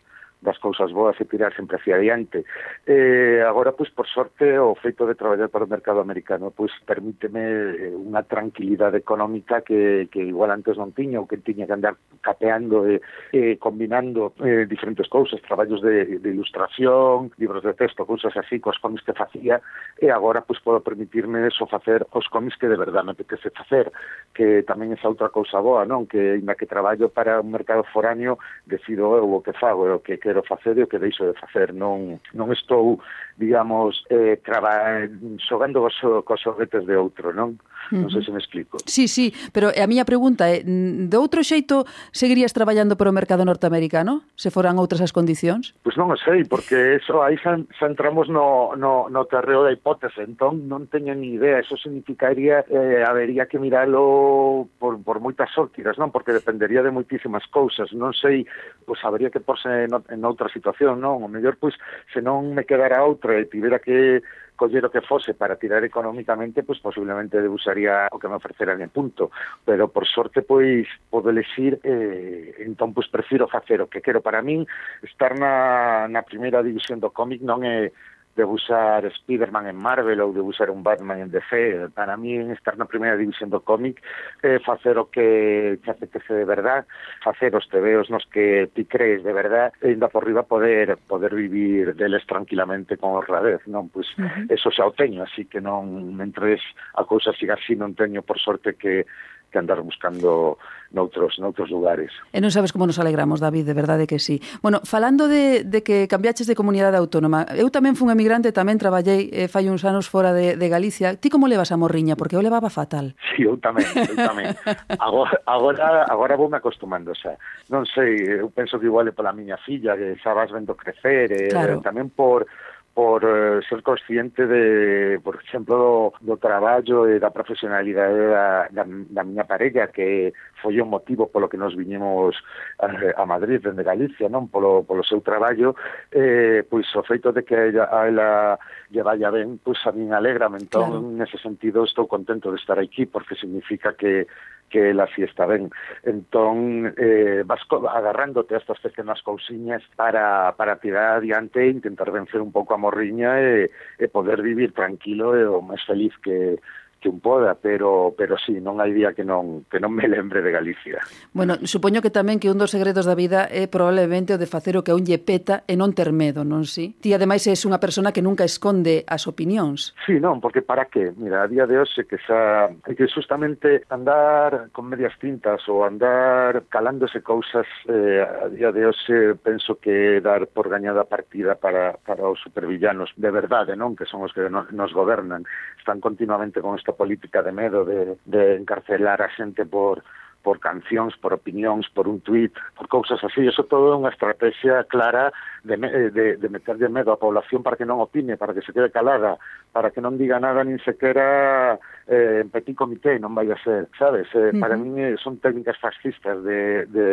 das cousas boas e tirar sempre hacia adiante. Eh, agora, pois, por sorte, o feito de traballar para o mercado americano pois, permíteme eh, unha tranquilidade económica que, que igual antes non tiña ou que tiña que andar capeando e, e combinando eh, diferentes cousas, traballos de, de ilustración, libros de texto, cousas así, cos cómics que facía, e agora pois, podo permitirme eso facer os cómics que de verdade me apetece facer, que tamén é outra cousa boa, non? Que, na que traballo para un mercado foráneo, decido eu o que fago, o que quero facer e o que deixo de facer. Non, non estou, digamos, eh, traba, xogando cos, cos xoguetes de outro, non? Non sei se me explico.
Sí, sí, pero eh, a miña pregunta é, de outro xeito seguirías traballando para o mercado norteamericano se foran outras as condicións?
Pois pues non o sei, porque eso aí xa, xa entramos no, no, no terreo da hipótese, entón non teño ni idea, eso significaría eh, habería que miralo por, por moitas ópticas, non? Porque dependería de moitísimas cousas, non sei, pois habería que porse en, en outra situación, non? O mellor, pois, se non me quedara outra e tivera que coller o que fose para tirar económicamente, pois pues, posiblemente debusaría o que me ofreceran en punto, pero por sorte pois podo elegir eh, entón pois prefiro facer o que quero para min, estar na, na primeira división do cómic non é de usar Spider-Man en Marvel ou de usar un Batman en DC. Para mí, estar na primeira división do cómic é eh, facer o que te apetece de verdad, facer os tebeos nos que ti crees de verdad, e ainda por riba poder poder vivir deles tranquilamente con honradez, non? Pois pues, uh -huh. eso xa o teño, así que non mentres a cousa siga así non teño por sorte que que andar buscando noutros, noutros lugares.
E non sabes como nos alegramos, David, de verdade que sí. Bueno, falando de, de que cambiaches de comunidade autónoma, eu tamén fun emigrante, tamén traballei eh, fai uns anos fora de, de Galicia. Ti como levas a morriña? Porque eu levaba fatal.
Sí, eu tamén, eu tamén. agora, agora, agora vou me acostumando, xa. Non sei, eu penso que igual é pola miña filla, que xa vas vendo crecer, e,
claro.
tamén por por eh, ser consciente de, por exemplo, do, do traballo e da profesionalidade da, da, da miña parella, que foi o motivo polo que nos viñemos a, a Madrid, dende Galicia, non polo, polo seu traballo, eh, pois o feito de que ela, a ela lle vaya ben, pois a min alegra, entón, claro. nese sentido, estou contento de estar aquí, porque significa que que ela si está ben. Entón, eh, vas agarrándote a estas pequenas cousiñas para, para tirar adiante e intentar vencer un pouco a morriña e, e poder vivir tranquilo e o máis feliz que, que un poda, pero pero sí, non hai día que non que non me lembre de Galicia.
Bueno, supoño que tamén que un dos segredos da vida é probablemente o de facer o que a un lle peta e non ter medo, non si? Ti ademais és unha persona que nunca esconde as opinións.
Sí, non, porque para que? Mira, a día de hoxe que xa é que justamente andar con medias tintas ou andar calándose cousas eh, a día de hoxe penso que dar por gañada partida para para os supervillanos de verdade, non, que son os que nos gobernan, están continuamente con esta política de medo de, de encarcelar a xente por por cancións, por opinións, por un tuit, por cousas así. Eso todo é unha estrategia clara de, eh, de, de meterlle medo á población para que non opine, para que se quede calada, para que non diga nada nin sequera eh, en petit comité, non vai a ser, sabes? Eh, uh -huh. Para min eh, son técnicas fascistas de, de,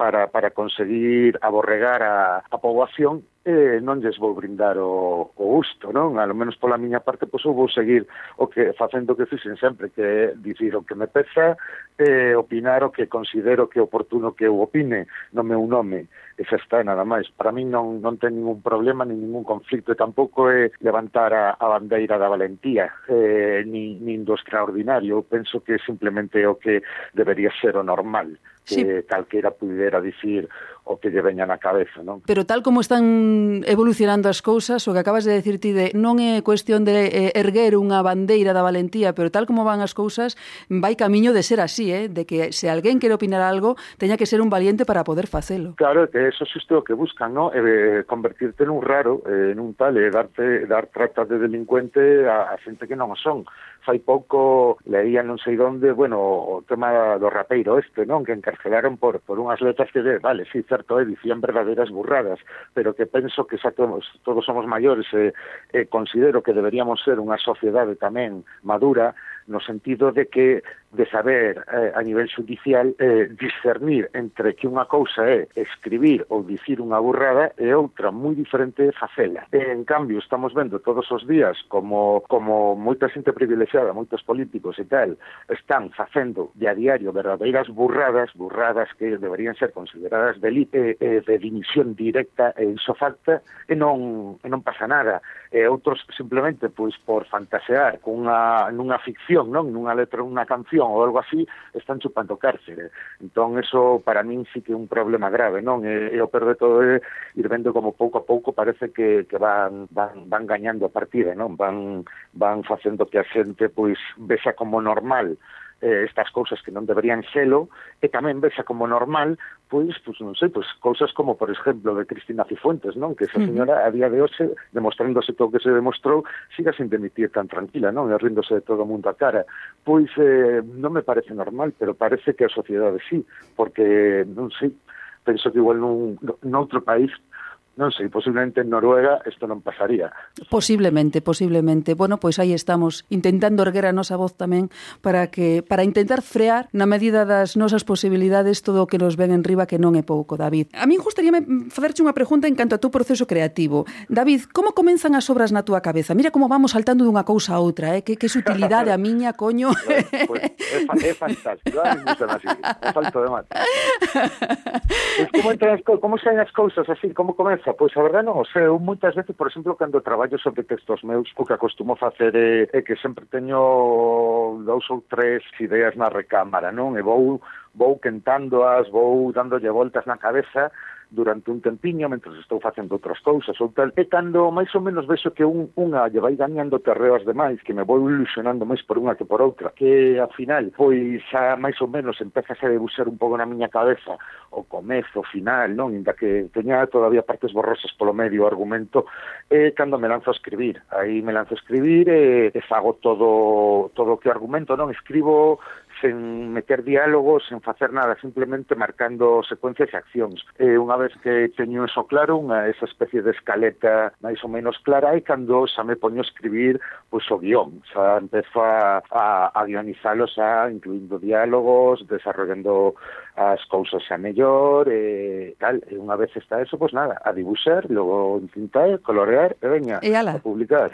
para, para conseguir aborregar a, a poboación eh, non lles vou brindar o, o gusto, non? A lo menos pola miña parte, pois eu vou seguir o que facendo o que fixen sempre, que é dicir o que me pesa, eh, opinar o que considero que é oportuno que eu opine no meu nome e xa está nada máis. Para min non, non ten ningún problema, nin ningún conflicto, e tampouco é levantar a, a bandeira da valentía, eh, nin, nin do extraordinario. Penso que simplemente é o que debería ser o normal que
sí.
calquera pudera dicir o que lle veña na cabeza, non?
Pero tal como están evolucionando as cousas, o que acabas de decir ti de non é cuestión de eh, erguer unha bandeira da valentía, pero tal como van as cousas, vai camiño de ser así, eh? de que se alguén quere opinar algo, teña que ser un valiente para poder facelo.
Claro, que eso xusto o que buscan, ¿no? Eh, eh, convertirte nun raro, eh, nun tal, e eh, darte, dar tratas de delincuente a, a xente que non o son fai pouco leía non sei onde, bueno, o tema do rapeiro este, non, que encarcelaron por por unhas letras que, de, vale, sí, certo, é, dicían verdadeiras burradas, pero que penso que xa todos, todos somos maiores e, e considero que deberíamos ser unha sociedade tamén madura no sentido de que de saber eh, a nivel judicial eh, discernir entre que unha cousa é escribir ou dicir unha burrada e outra moi diferente é facela. E, en cambio, estamos vendo todos os días como, como moita xente privilexiada, moitos políticos e tal, están facendo de a diario verdadeiras burradas, burradas que deberían ser consideradas de, eh, eh, de dimisión directa e isofacta, e non, e non pasa nada. E outros simplemente pois por fantasear cunha, nunha ficción, non? nunha letra, unha canción corrupción ou algo así, están chupando cárcere. Entón, eso para min sí que é un problema grave, non? E, e o peor de todo é ir vendo como pouco a pouco parece que, que van, van, van gañando a partida, non? Van, van facendo que a xente pois vexa como normal eh, estas cousas que non deberían xelo e tamén vexa como normal pois, pois non sei, pois cousas como por exemplo de Cristina Cifuentes, non? Que esa señora a día de hoxe, demostrándose todo o que se demostrou, siga sin demitir tan tranquila, non? E ríndose de todo o mundo a cara. Pois eh, non me parece normal, pero parece que a sociedade sí, porque non sei, penso que igual nun, noutro país non sei, posiblemente en Noruega isto non pasaría.
Posiblemente, posiblemente. Bueno, pois aí estamos intentando erguer a nosa voz tamén para que para intentar frear na medida das nosas posibilidades todo o que nos ven en riba que non é pouco, David. A min gustaríame facerche unha pregunta en canto a teu proceso creativo. David, como comenzan as obras na túa cabeza? Mira como vamos saltando dunha cousa a outra, eh? Que, que sutilidade a miña, coño. <laughs>
Pues, é, fa, é fantástico, a mí así, é falto de mate. Pues, como, entran as, como saen as cousas así, como comeza Pois a verdade non o sei, eu moitas veces, por exemplo, cando traballo sobre textos meus, o que acostumo facer é, é que sempre teño dous ou tres ideas na recámara, non? E vou vou quentándoas, vou dándolle voltas na cabeza durante un tempiño mentre estou facendo outras cousas ou tal, e cando máis ou menos vexo que un, unha lle vai gañando terreo as demais, que me vou ilusionando máis por unha que por outra, que a final pois xa máis ou menos empezase a debuxar un pouco na miña cabeza o comezo, o final, non? Inda que teña todavía partes borrosas polo medio o argumento, e cando me lanzo a escribir, aí me lanzo a escribir e, e fago todo todo o que argumento, non? Escribo sen meter diálogos, sen facer nada, simplemente marcando secuencias e accións. E unha vez que teño eso claro, unha esa especie de escaleta máis ou menos clara, e cando xa me poño a escribir pois, o guión, xa empezo a, a, a guionizalo xa, incluindo diálogos, desarrollando as cousas xa mellor, e tal, e unha vez está eso, pois nada, a dibuixar, logo entintar, colorear, e veña,
e ala.
a publicar.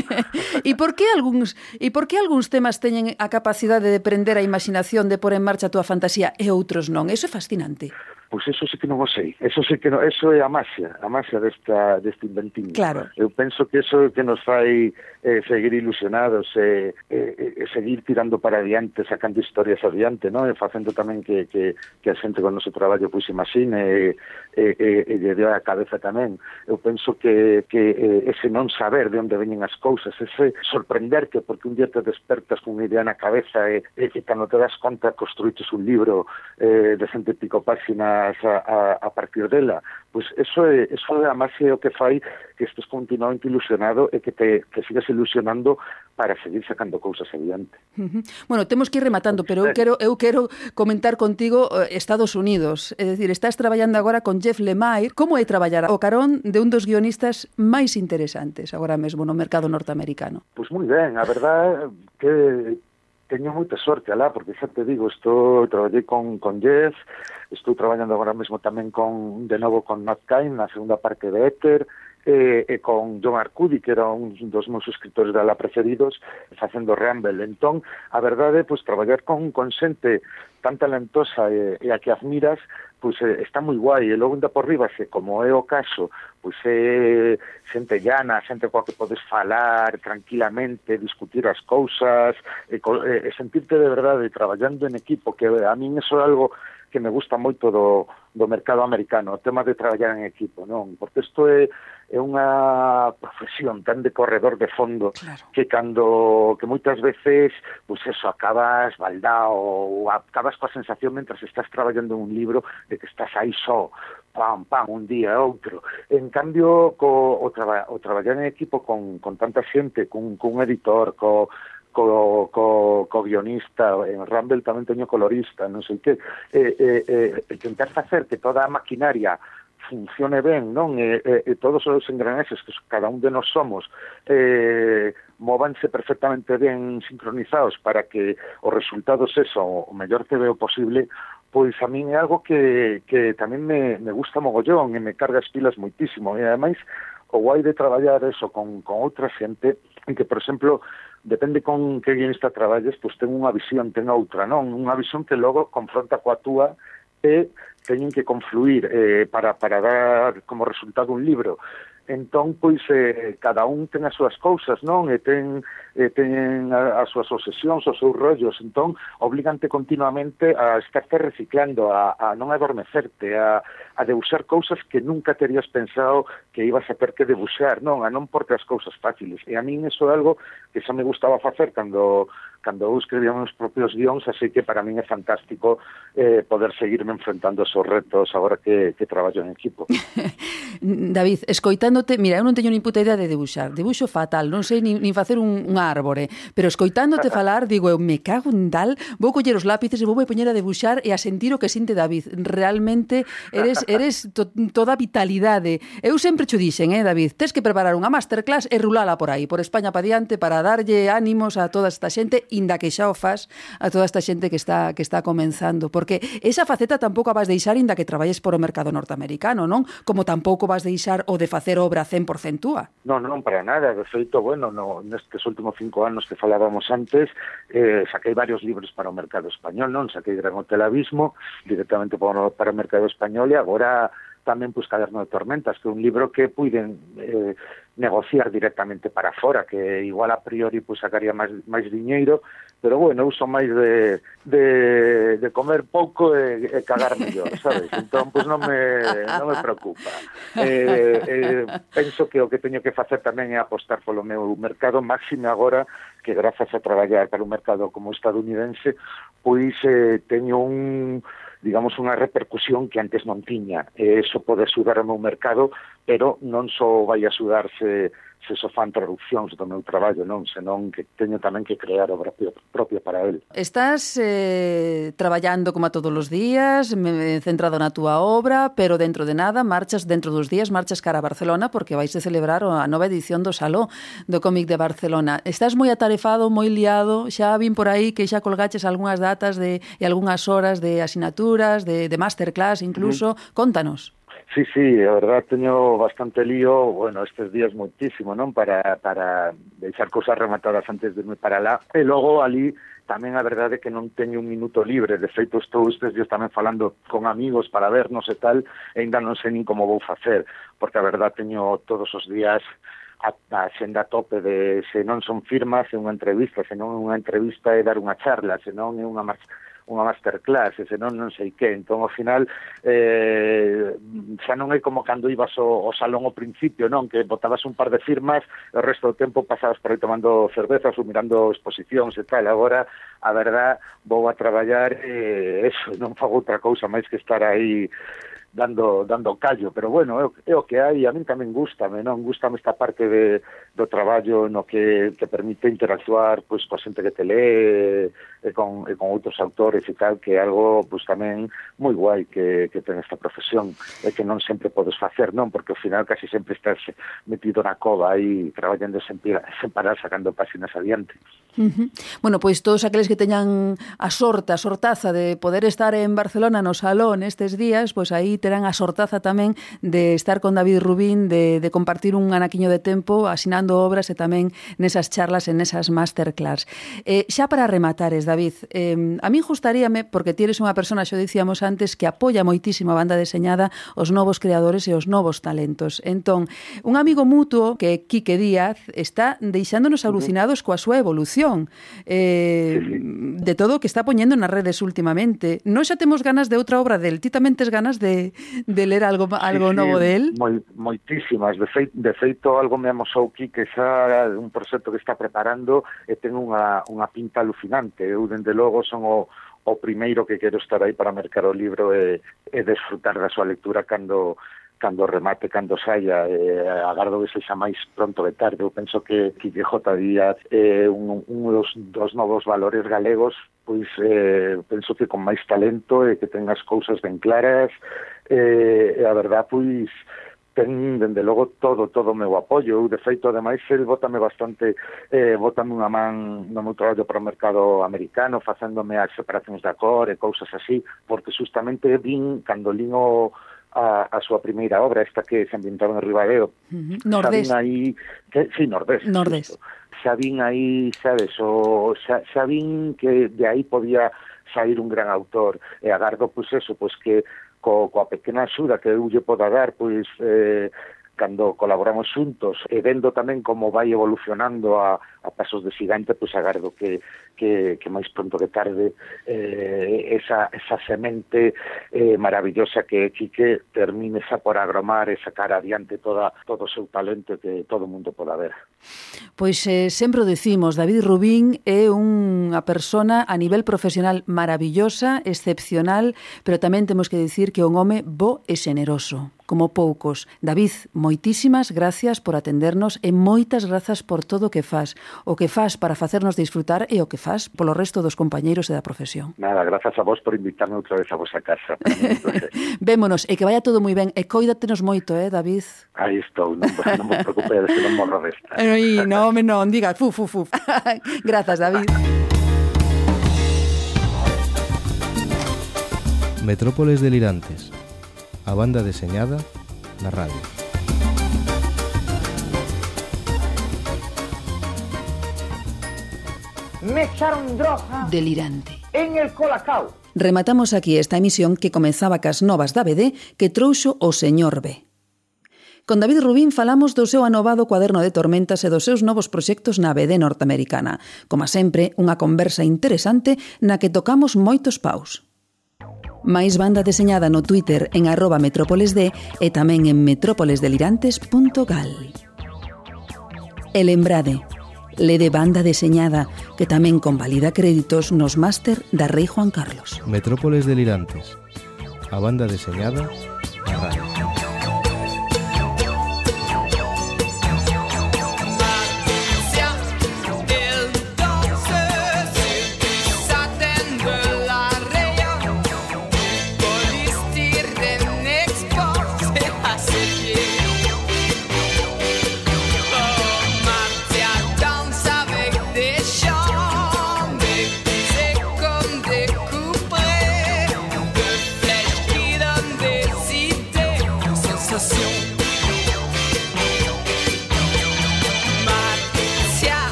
<laughs>
e por que algúns e por que algúns temas teñen a capacidade de prender ter a imaginación de pôr en marcha a túa fantasía e outros non. Eso é fascinante.
Pois eso sí que non o sei. Eso sí que no, eso é a magia, a magia desta deste inventín.
Claro.
Eu penso que eso é que nos fai eh, seguir ilusionados e eh, eh, eh, seguir tirando para adiante, sacando historias adiante, ¿no? E facendo tamén que, que, que a xente con o noso traballo pois imagine e, eh, e, eh, e, eh, e lle dé a cabeza tamén. Eu penso que, que ese non saber de onde veñen as cousas, ese sorprenderte porque un día te despertas con unha idea na cabeza e, e que cando te das conta construites un libro eh, de 100 pico temas a, a, a partir dela. Pois eso é, eso é a máxia o que fai que estés continuamente ilusionado e que te que sigas ilusionando para seguir sacando cousas adiante.
Uh -huh. Bueno, temos que ir rematando, pero eu quero eu quero comentar contigo eh, Estados Unidos. É dicir, estás traballando agora con Jeff Lemire. Como é traballar o carón de un dos guionistas máis interesantes agora mesmo no mercado norteamericano?
Pois moi ben, a verdad que teño moita sorte alá, porque xa te digo, estou traballei con, con Jeff, estou traballando agora mesmo tamén con, de novo con Matt Cain na segunda parte de Éter, e, e con John Arcudi, que era un dos meus escritores da la preferidos, facendo Ramble. Entón, a verdade, pois, traballar con, con xente tan talentosa e, e a que admiras, pois está moi guai, e logo ainda por riba, se como é o caso, pois é xente llana, xente coa que podes falar tranquilamente, discutir as cousas, e, e sentirte de verdade traballando en equipo, que a min eso é algo que me gusta moito do, do mercado americano, o tema de traballar en equipo, non? Porque isto é, é unha profesión tan de corredor de fondo
claro.
que cando que moitas veces pois pues eso acabas baldao ou acabas coa sensación mentras estás traballando un libro de que estás aí só pam, pam, un día e outro. En cambio, co, o, traba, o traballar en equipo con, con tanta xente, con, con editor, co, co, co, co guionista, eh, en Rumble tamén teño colorista, non sei que, eh, eh, eh, tentar facer que toda a maquinaria funcione ben, non? E, e, e todos os engranaxes que cada un de nós somos eh, movanse perfectamente ben sincronizados para que os resultados eso, o mellor que veo posible, pois a min é algo que, que tamén me, me gusta mogollón e me carga as pilas moitísimo. E ademais, o guai de traballar eso con, con outra xente, en que, por exemplo, depende con que guionista traballes, pois ten unha visión, ten outra, non? Unha visión que logo confronta coa túa e teñen que confluir eh, para, para dar como resultado un libro entón pois eh, cada un ten as súas cousas, non? E ten eh, teñen as súas obsesións, os seus rollos, entón obligante continuamente a estarte reciclando, a, a non adormecerte, a, a debuxar cousas que nunca terías pensado que ibas a ter que debuxar, non? A non porte as cousas fáciles. E a min eso é algo que xa me gustaba facer cando cando eu escribía meus propios guións, así que para min é fantástico eh, poder seguirme enfrentando esos retos agora que, que traballo en equipo. <laughs>
David, escoitándote, mira, eu non teño nin puta idea de debuxar, debuxo fatal, non sei nin, nin facer un, un árbore, pero escoitándote <laughs> falar, digo, eu me cago en dal, vou coller os lápices e vou me poñer a debuxar e a sentir o que sinte David. Realmente eres <laughs> eres to, toda vitalidade. Eu sempre cho dixen, eh, David, tes que preparar unha masterclass e rulala por aí, por España pa diante, para darlle ánimos a toda esta xente inda que xa o faz a toda esta xente que está que está comenzando, porque esa faceta tampouco a vas deixar inda que traballes por o mercado norteamericano, non? Como tampouco vas deixar o de facer obra 100% túa.
Non, non, para nada, de feito, bueno, no, nestes últimos cinco anos que falábamos antes, eh, saquei varios libros para o mercado español, non? Saquei Gran Hotel Abismo, directamente para, para o mercado español e agora tamén pues, Caderno de Tormentas, que é un libro que puiden eh, negociar directamente para fora, que igual a priori pues, sacaría máis, máis diñeiro, pero bueno, eu son máis de, de, de comer pouco e, e cagar mellor, sabes? Entón, pues, non, me, non me preocupa. Eh, eh, penso que o que teño que facer tamén é apostar polo meu mercado, máximo agora que grazas a traballar para un mercado como o estadounidense, pois eh, teño un digamos, unha repercusión que antes non tiña. E eso pode axudar ao meu mercado, pero non só vai axudarse se só fan traduccións do meu traballo, non, senón que teño tamén que crear obra propia para el.
Estás eh, traballando como a todos os días, centrado na túa obra, pero dentro de nada marchas dentro dos días, marchas cara a Barcelona porque vais a celebrar a nova edición do Saló do cómic de Barcelona. Estás moi atarefado, moi liado, xa vin por aí que xa colgaches algunhas datas de, e algunhas horas de asinaturas, de, de masterclass incluso. Mm. Contanos.
Sí, sí, a verdad teño bastante lío, bueno, estes días moitísimo, non? Para, para deixar cousas rematadas antes de irme para lá. E logo ali tamén a verdade é que non teño un minuto libre, de feito estou estes días tamén falando con amigos para vernos e tal, e ainda non sei nin como vou facer, porque a verdade teño todos os días a, a xenda tope de se non son firmas é unha entrevista, se non é unha entrevista é dar unha charla, se non é unha marcha unha masterclass, e senón non sei que. Entón, ao final, eh, xa non é como cando ibas ao, ao salón ao principio, non? Que botabas un par de firmas, o resto do tempo pasabas por aí tomando cervezas ou mirando exposicións e tal. Agora, a verdad, vou a traballar e eh, eso, non fago outra cousa máis que estar aí dando dando callo, pero bueno, é, é o que hai, a min tamén gustame, non? Gustame esta parte de, do traballo no que, que permite interactuar pois, coa xente que te lee, e con, e con outros autores e tal, que é algo pois, tamén moi guai que, que ten esta profesión, e que non sempre podes facer, non? Porque ao final casi sempre estás metido na cova aí, traballando sen, sen parar, sacando páxinas adiante.
Uh -huh. Bueno, pois todos aqueles que teñan a sorta, a sortaza de poder estar en Barcelona no salón estes días, pois aí terán a sortaza tamén de estar con David Rubín, de, de compartir un anaquiño de tempo asinando obras e tamén nesas charlas e nesas masterclass. Eh, xa para rematares, David, eh, a min gustaríame, porque ti eres unha persona, xo dicíamos antes, que apoia moitísimo a banda deseñada os novos creadores e os novos talentos. Entón, un amigo mutuo que é Quique Díaz está deixándonos alucinados coa súa evolución eh, de todo o que está poñendo nas redes últimamente. Non xa temos ganas de outra obra del, ti tamén tes ganas de, de ler algo algo
sí,
novo del?
Moi, moitísimas, de feito, de feito algo me amosou aquí que xa un proxecto que está preparando e ten unha, unha pinta alucinante. Eu, dende logo, son o, o primeiro que quero estar aí para mercar o libro e, e desfrutar da súa lectura cando cando remate, cando saia, eh, agardo que sexa máis pronto de tarde. Eu penso que Quijote Díaz é eh, un, un dos, dos novos valores galegos pois eh, penso que con máis talento e eh, que ten as cousas ben claras eh, e a verdad pois ten, dende logo, todo, todo o meu apoio. Eu, de feito, ademais, el bótame bastante, eh, bótame unha man no meu traballo para o mercado americano, facéndome as separacións da cor e cousas así, porque justamente vin, cando lin o, a, a súa primeira obra, esta que se ambientaba en Ribadeo.
Uh -huh. Nordés.
Aí... Que, sí, Nordés.
Nordés.
Justo. Sabín aí, sabes, o, xa, sabín que de aí podía sair un gran autor. E agardo, pois, eso, pois que co, coa pequena axuda que eu lle poda dar, pois, eh, cando colaboramos xuntos e vendo tamén como vai evolucionando a, a pasos de xigante, pois agardo que, que, que máis pronto que tarde eh, esa, esa semente eh, maravillosa que é Quique termine xa por agromar e sacar adiante toda, todo o seu talento que todo o mundo poda ver.
Pois eh, sempre o decimos, David Rubín é unha persona a nivel profesional maravillosa, excepcional, pero tamén temos que dicir que é un home bo e xeneroso como poucos. David, moitísimas gracias por atendernos e moitas grazas por todo o que faz. O que faz para facernos disfrutar e o que faz polo resto dos compañeiros e da profesión.
Nada, grazas a vos por invitarme outra vez a vosa casa. <laughs>
Vémonos e que vaya todo moi ben e coídatenos moito, eh, David?
Aí estou, non, non me preocupes, non morro desta.
Ei, <laughs> non, non, diga, fu, fu, fu. <laughs> grazas, David.
Metrópoles delirantes a banda deseñada na radio.
Me echaron droga.
Delirante.
En el colacao.
Rematamos aquí esta emisión que comenzaba cas novas da BD que trouxo o señor B. Con David Rubín falamos do seu anovado cuaderno de tormentas e dos seus novos proxectos na BD norteamericana. Como sempre, unha conversa interesante na que tocamos moitos paus máis banda deseñada no Twitter en arroba metrópolesd e tamén en metrópolesdelirantes.gal. E lembrade, lede banda deseñada que tamén convalida créditos nos máster da Rei Juan Carlos.
Metrópoles Delirantes, a banda deseñada
a radio.